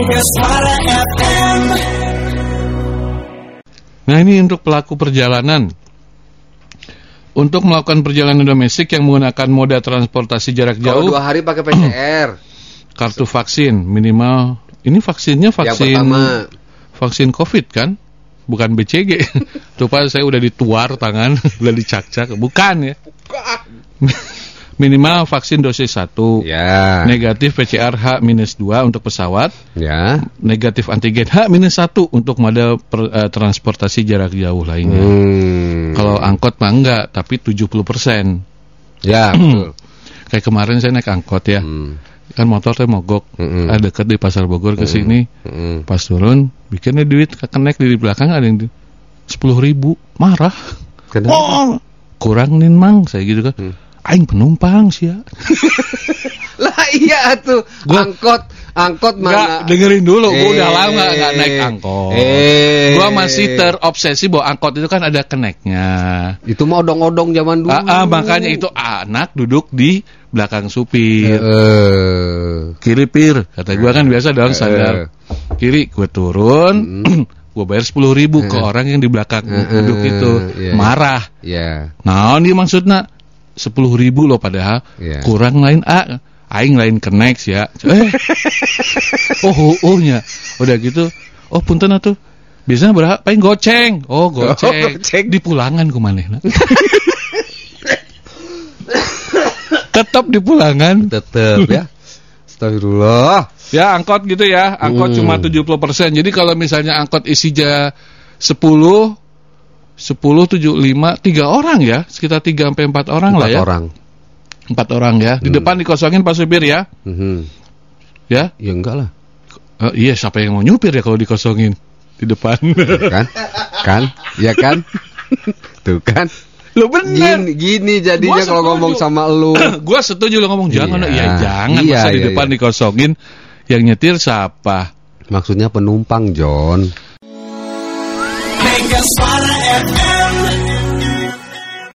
Mega Suara FM. Nah ini untuk pelaku perjalanan. Untuk melakukan perjalanan domestik yang menggunakan moda transportasi jarak Kalau jauh, dua hari pakai PCR. kartu vaksin minimal. Ini vaksinnya Yang vaksin pertama. vaksin COVID kan, bukan BCG. Tuh Pak, saya udah dituar tangan, udah dicak-cak, bukan ya. minimal vaksin dosis 1. Ya. Negatif PCR H-2 untuk pesawat, Ya. negatif antigen H-1 untuk moda per- eh, transportasi jarak jauh lainnya. Hmm. Kalau angkot mah enggak, tapi 70%. Ya, betul. Kayak kemarin saya naik angkot ya. Hmm. Kan motor saya mogok. Mm-mm. Ah, dekat di Pasar Bogor ke sini. Hmm. Pas turun, bikinnya duit kekenek di belakang ada yang di 10 ribu. Marah. Kenapa? Oh, kurang nih mang. Saya gitu kan. Hmm. Aing penumpang sih ya. Lah iya tuh. Gua- angkot, angkot mana? dengerin dulu. Gua Eh, udah lama nggak nggak naik angkot. Eh. Gua masih terobsesi bahwa angkot itu kan ada keneknya. Itu mah odong-odong zaman dulu. Ah, ah, makanya itu anak duduk di belakang supir. Eh. Kiri pir, kata gua kan biasa dalam sadar. Kiri, gue turun, gue bayar sepuluh ribu ke orang yang di belakang Eh, duduk eh, itu. iya. Marah. Ya. Nah, ini maksudnya sepuluh ribu loh padahal. Iya. kurang lain a aing lain connect ya. Eh. Oh oh, oh nya udah gitu oh punten atuh. Biasanya berapa paling goceng. Oh goceng, goceng. di pulangan kumanehna tetap di pulangan. Tetep ya. Astagfirullah. ya angkot gitu ya. Angkot Hmm. cuma 70% jadi kalau misalnya angkot isinya 10 10 7 5 tiga orang ya sekitar 3 sampai 4 orang lah Empat ya orang. empat orang ya di depan dikosongin Pak supir ya Mhm. ya Ya enggak lah. Eh, iya siapa yang mau nyupir ya kalau dikosongin di depan Kan? Kan? Ya kan? Tuh kan? lo bener Gini, gini jadinya kalau ngomong sama lu. gua setuju lo ngomong jangan Iya. ya jangan Iya, masa di iya, depan iya. dikosongin yang nyetir siapa Maksudnya penumpang, John. Mega Suara FM.